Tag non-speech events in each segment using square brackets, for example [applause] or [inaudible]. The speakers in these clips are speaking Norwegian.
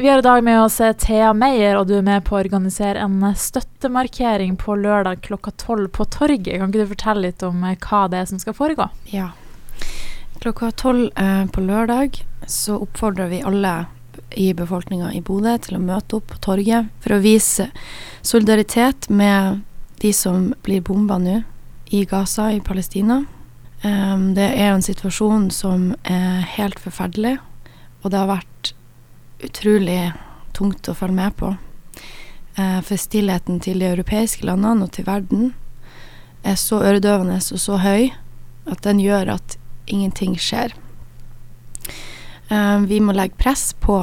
Vi har i dag med oss Thea Meyer, og du er med på å organisere en støttemarkering på lørdag klokka tolv på torget. Kan ikke du fortelle litt om eh, hva det er som skal foregå? Ja. Klokka tolv eh, på lørdag så oppfordrer vi alle i befolkninga i Bodø til å møte opp på torget for å vise solidaritet med de som blir bomba nå i Gaza i Palestina. Um, det er en situasjon som er helt forferdelig, og det har vært utrolig tungt å følge med på. Uh, for stillheten til de europeiske landene og til verden er så øredøvende og så høy at den gjør at ingenting skjer. Uh, vi må legge press på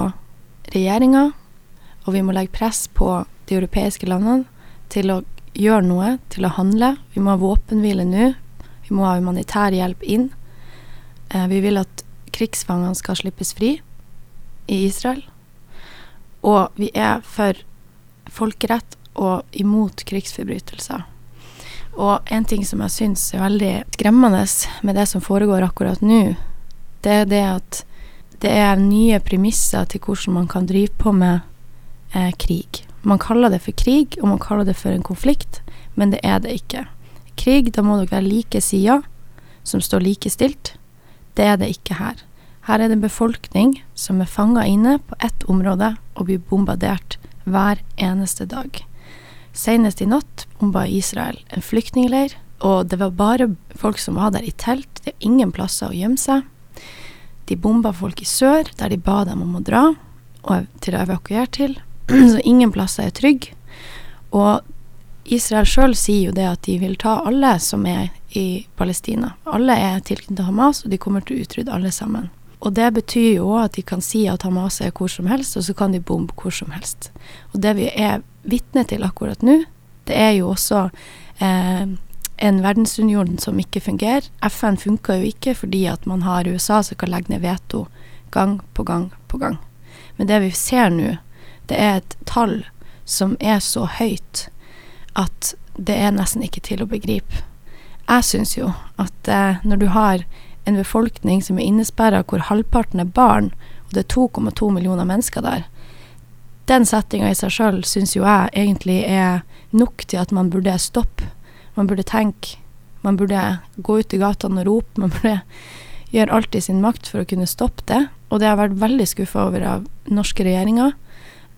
regjeringa, og vi må legge press på de europeiske landene til å gjøre noe, til å handle. Vi må ha våpenhvile nå. Vi må ha humanitær hjelp inn. Uh, vi vil at krigsfangene skal slippes fri i Israel. Og vi er for folkerett og imot krigsforbrytelser. Og en ting som jeg syns er veldig skremmende med det som foregår akkurat nå, det er det at det er nye premisser til hvordan man kan drive på med eh, krig. Man kaller det for krig, og man kaller det for en konflikt, men det er det ikke. Krig, da må dere være like sider som står likestilt. Det er det ikke her. Her er det en befolkning som er fanga inne på ett område og blir bombardert hver eneste dag. Senest i natt bomba Israel en flyktningleir, og det var bare folk som var der i telt. Det er ingen plasser å gjemme seg. De bomba folk i sør, der de ba dem om å dra og til å evakuere til. [clears throat] Så ingen plasser er trygge. Og Israel sjøl sier jo det at de vil ta alle som er i Palestina. Alle er tilknyttet Hamas, og de kommer til å utrydde alle sammen. Og det betyr jo òg at de kan si at Hamas er hvor som helst, og så kan de bombe hvor som helst. Og det vi er vitne til akkurat nå, det er jo også eh, en verdensunion som ikke fungerer. FN funker jo ikke fordi at man har USA som kan legge ned veto gang på gang på gang. Men det vi ser nå, det er et tall som er så høyt at det er nesten ikke til å begripe. Jeg syns jo at eh, når du har en befolkning som er innesperra, hvor halvparten er barn, og det er 2,2 millioner mennesker der. Den settinga i seg sjøl syns jo jeg egentlig er nok til at man burde stoppe. Man burde tenke. Man burde gå ut i gatene og rope. Man burde gjøre alt i sin makt for å kunne stoppe det. Og det har jeg vært veldig skuffa over av norske regjeringer.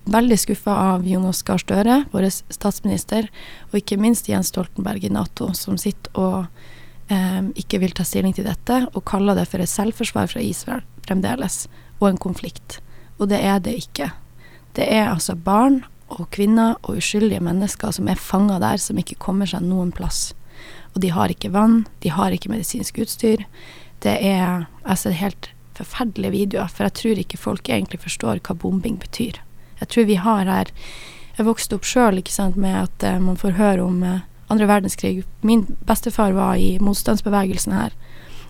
Veldig skuffa av Jonas Gahr Støre, vår statsminister, og ikke minst Jens Stoltenberg i Nato, som sitter og ikke vil ta stilling til dette, og kaller det for et selvforsvar fra Israel fremdeles, og en konflikt. Og det er det ikke. Det er altså barn og kvinner og uskyldige mennesker som er fanga der, som ikke kommer seg noen plass. Og de har ikke vann, de har ikke medisinsk utstyr. Det er altså helt forferdelige videoer, for jeg tror ikke folk egentlig forstår hva bombing betyr. Jeg tror vi har her Jeg vokste opp sjøl med at uh, man får høre om uh, andre verdenskrig. Min bestefar var i motstandsbevegelsen her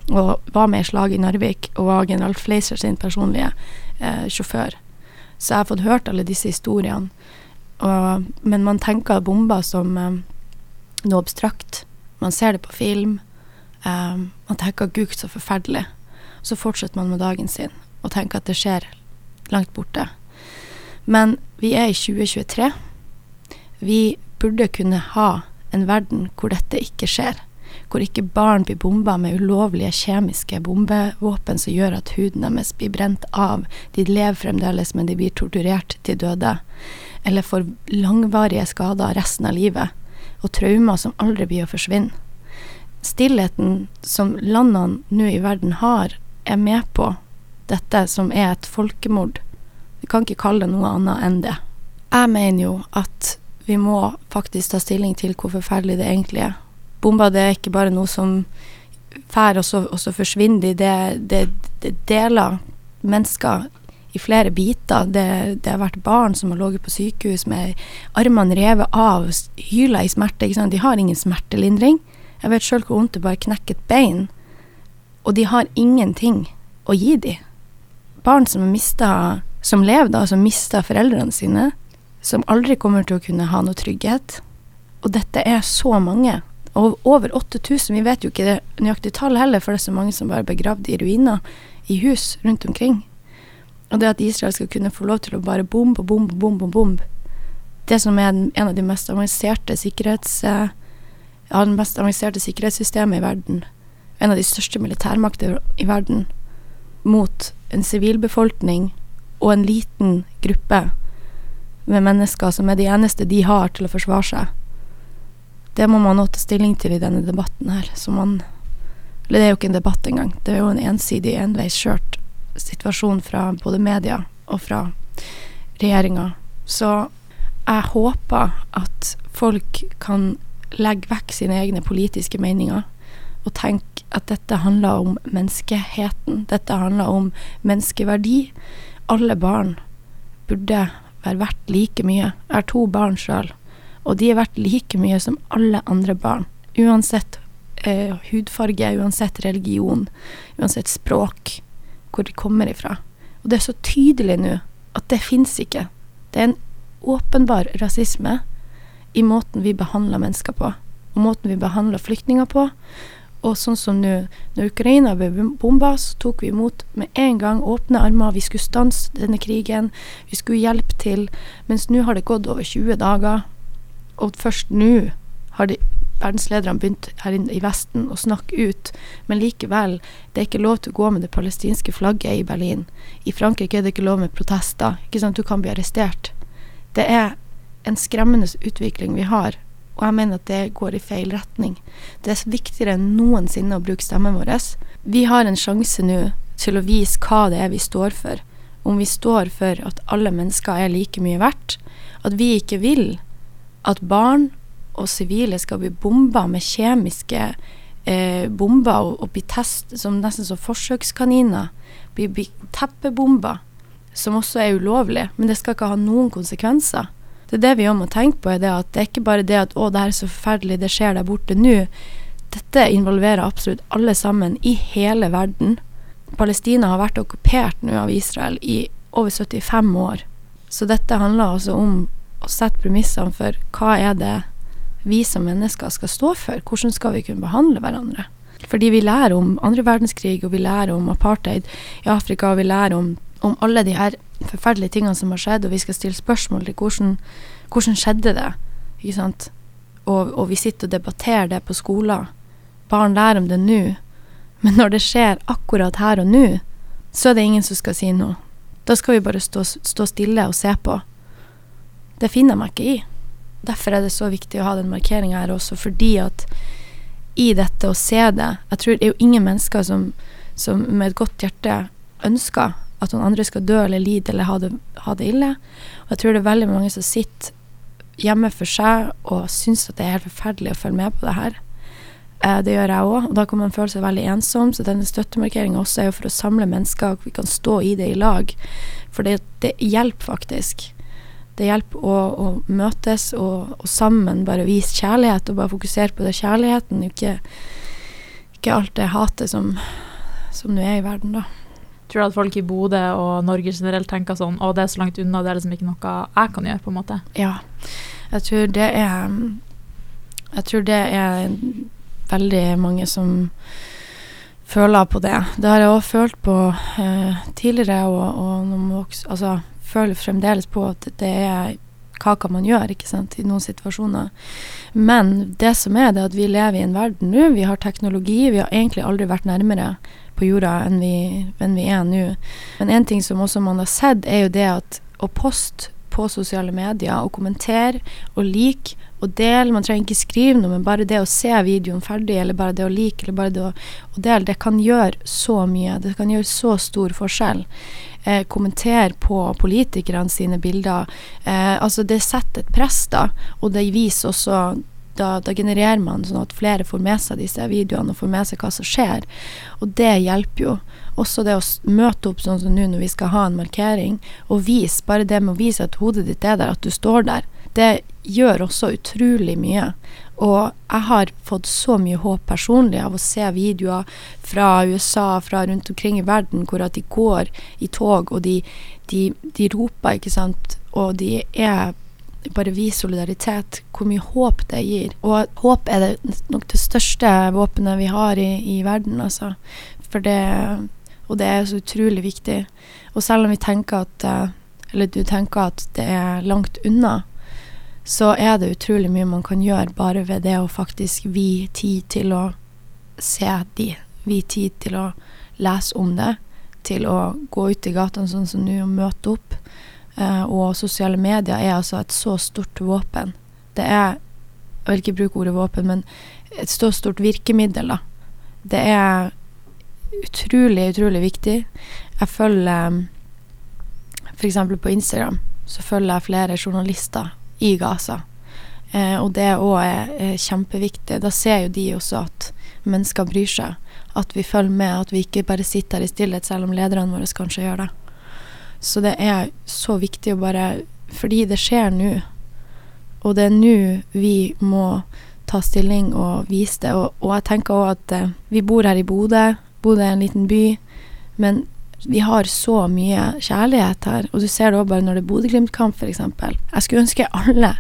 og var med i slaget i Narvik og var general Fleiser sin personlige eh, sjåfør. Så jeg har fått hørt alle disse historiene. Og, men man tenker bomber som eh, noe abstrakt. Man ser det på film. Eh, man tenker 'gud, så forferdelig'. Så fortsetter man med dagen sin og tenker at det skjer langt borte. Men vi er i 2023. Vi burde kunne ha en verden hvor dette ikke skjer. Hvor ikke barn blir bomba med ulovlige kjemiske bombevåpen som gjør at huden deres blir brent av. De lever fremdeles, men de blir torturert til døde. Eller får langvarige skader resten av livet. Og traumer som aldri blir å forsvinne. Stillheten som landene nå i verden har, er med på dette som er et folkemord. Vi kan ikke kalle det noe annet enn det. Jeg mener jo at vi må faktisk ta stilling til hvor forferdelig det egentlig er. Bomber det er ikke bare noe som fær, og så, og så forsvinner de. Det, det, deler mennesker i flere biter. Det, det, har vært barn som har ligget på sykehus med armene revet av, hyla i smerte. De har ingen smertelindring. Jeg vet sjøl hvor vondt det bare knekker et bein. Og de har ingenting å gi dem. Barn som, mistet, som lever da, som mister foreldrene sine som aldri kommer til å kunne ha noe trygghet. Og dette er så mange. Og over 8000. Vi vet jo ikke det nøyaktige tallet heller, for det er så mange som bare er begravd i ruiner i hus rundt omkring. Og det at Israel skal kunne få lov til å bare bombe og bombe og bombe bombe Det som er en av de mest avanserte sikkerhets... Ja, den mest avanserte sikkerhetssystemet i verden. En av de største militærmakter i verden. Mot en sivilbefolkning og en liten gruppe med mennesker som er de eneste de har til å forsvare seg. Det må man nå ta stilling til i denne debatten her. Så man Eller det er jo ikke en debatt engang. Det er jo en ensidig, enveiskjørt situasjon fra både media og fra regjeringa. Så jeg håper at folk kan legge vekk sine egne politiske meninger og tenke at dette handler om menneskeheten. Dette handler om menneskeverdi. Alle barn burde være verdt like mye. Jeg har to barn sjøl. Og de er verdt like mye som alle andre barn. Uansett eh, hudfarge, uansett religion, uansett språk, hvor de kommer ifra. Og det er så tydelig nå at det fins ikke. Det er en åpenbar rasisme i måten vi behandler mennesker på, og måten vi behandler flyktninger på. Og sånn som nå, når Ukraina ble bomba, så tok vi imot med en gang åpne armer. Vi skulle stanse denne krigen, vi skulle hjelpe til. Mens nå har det gått over 20 dager, og først nå har de, verdenslederne begynt her i Vesten å snakke ut. Men likevel, det er ikke lov til å gå med det palestinske flagget i Berlin. I Frankrike er det ikke lov med protester. Ikke sant, du kan bli arrestert. Det er en skremmende utvikling vi har, og jeg mener at det går i feil retning. Det er viktigere enn noensinne å bruke stemmen vår. Vi har en sjanse nå til å vise hva det er vi står for. Om vi står for at alle mennesker er like mye verdt. At vi ikke vil at barn og sivile skal bli bomba med kjemiske eh, bomber og, og bli testet som nesten som forsøkskaniner. Bli, bli teppebomba, som også er ulovlig, men det skal ikke ha noen konsekvenser. Det er det vi må tenke på, er det at det er ikke bare det at å, det her er så forferdelig, det skjer der borte nå. Dette involverer absolutt alle sammen i hele verden. Palestina har vært okkupert nå av Israel i over 75 år. Så dette handler altså om å sette premissene for hva er det vi som mennesker skal stå for? Hvordan skal vi kunne behandle hverandre? Fordi vi lærer om andre verdenskrig, og vi lærer om apartheid i Afrika, og vi lærer om, om alle de her forferdelige tingene som har skjedd, og vi skal stille spørsmål til hvordan, hvordan skjedde det? Ikke sant? Og, og, vi sitter og debatterer det på skoler. Barn lærer om det nå. Men når det skjer akkurat her og nå, så er det ingen som skal si noe. Da skal vi bare stå, stå stille og se på. Det finner jeg meg ikke i. Derfor er det så viktig å ha den markeringa her også, fordi at i dette å se det Jeg tror det er jo ingen mennesker som, som med et godt hjerte ønsker at noen andre skal dø eller lide eller ha det, ha det, ille. Og jeg tror det er veldig mange som sitter hjemme for seg og syns at det er helt forferdelig å følge med på det her. Eh, det gjør jeg òg, og da kan man føle seg veldig ensom. Så denne støttemarkeringa også er jo for å samle mennesker, og vi kan stå i det i lag. For det, det hjelper faktisk. Det hjelper å, å møtes og, og, sammen bare vise kjærlighet, og bare fokusere på det kjærligheten, ikke, ikke alt det hatet som, som nå er i verden, da. Tror du at folk i Bodø og Norge generelt tenker sånn å, det er så langt unna, det er liksom ikke noe jeg kan gjøre, på en måte? Ja. Jeg tror det er Jeg tror det er veldig mange som føler på det. Det har jeg òg følt på eh, tidligere, og, og når man også, altså, føler fremdeles på at det er hva kan man gjøre ikke sant, i noen situasjoner. Men det som er det at vi lever i en verden nå, vi har teknologi, vi har egentlig aldri vært nærmere på jorda enn vi, enn vi er nå. Men en ting som også man har sett, er jo det at å poste på sosiale medier og kommentere og like og dele. Man trenger ikke skrive noe, men bare det å se videoen ferdig, eller bare det å like, eller bare det å, dele, det kan gjøre så mye. Det kan gjøre så stor forskjell eh, kommentere på politikerne sine bilder. Eh, altså det setter et press, da, og det viser også da, da, genererer man sånn at flere får med seg disse videoene og får med seg hva som skjer. Og det hjelper jo. Også det å møte opp sånn som nå når vi skal ha en markering, og vise, bare det med å vise at hodet ditt er der, at du står der, det gjør også utrolig mye. Og jeg har fått så mye håp personlig av å se videoer fra USA, fra rundt omkring i verden, hvor at de går i tog, og de, de, de roper, ikke sant, og de er bare vis solidaritet, hvor mye håp det gir. Og håp er det nok det største våpenet vi har i, i verden, altså. For det Og det er så utrolig viktig. Og selv om vi tenker at eh, Eller du tenker at det er langt unna, så er det utrolig mye man kan gjøre bare ved det å faktisk vie tid til å se de. Vie tid til å lese om det. Til å gå ut i gatene sånn som nå og møte opp. Eh, og sosiale medier er altså et så stort våpen. Det er Jeg vil ikke bruke ordet våpen, men et så stort virkemiddel, da. Det er utrolig, utrolig viktig. Jeg følger F.eks. på Instagram så følger jeg flere journalister i Gaza. Eh, og det òg er, er kjempeviktig. Da ser jo de også at mennesker bryr seg. At vi følger med, at vi ikke bare sitter her i stillhet, selv om lederne våre kanskje gjør det. Så det er så viktig å bare Fordi det skjer nå. Og det er nå vi må ta stilling og vise det. Og, og jeg tenker òg at eh, vi bor her i Bodø. Bodø er en liten by. Men vi har så mye kjærlighet her. Og du ser det òg bare når det er Bodø-Glimt-kamp, f.eks. Jeg skulle ønske alle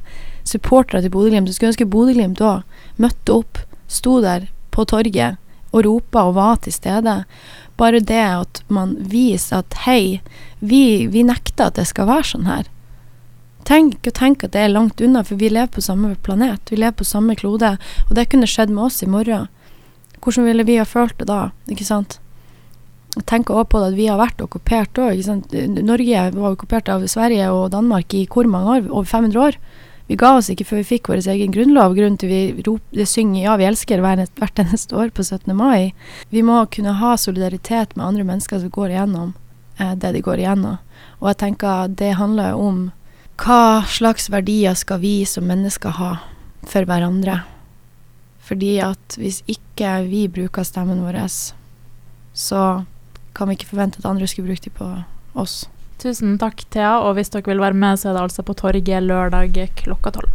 supportere til Bodø-Glimt Jeg skulle ønske Bodø-Glimt òg møtte opp, sto der på torget og ropa og var til stede. Bare det at man viser at hei, vi, vi nekter at det skal være sånn her. Tenk og tenk at det er langt unna, for vi lever på samme planet. Vi lever på samme klode. Og det kunne skjedd med oss i morgen. Hvordan ville vi ha følt det da? Ikke sant? Jeg tenker også på at vi har vært okkupert òg. Norge var okkupert av Sverige og Danmark i hvor mange år? Over 500 år. Vi ga oss ikke før vi fikk vår egen grunnlov. Grunnen til vi roper, synger 'Ja, vi elsker' hvert eneste år på 17. mai. Vi må kunne ha solidaritet med andre mennesker som går igjennom eh, det de går igjennom. Og jeg tenker det handler om hva slags verdier skal vi som mennesker ha for hverandre. Fordi at hvis ikke vi bruker stemmen vår, så kan vi ikke forvente at andre skal bruke dem på oss. Tusen takk, Thea. Og hvis dere vil være med, så er det altså på torget lørdag klokka tolv.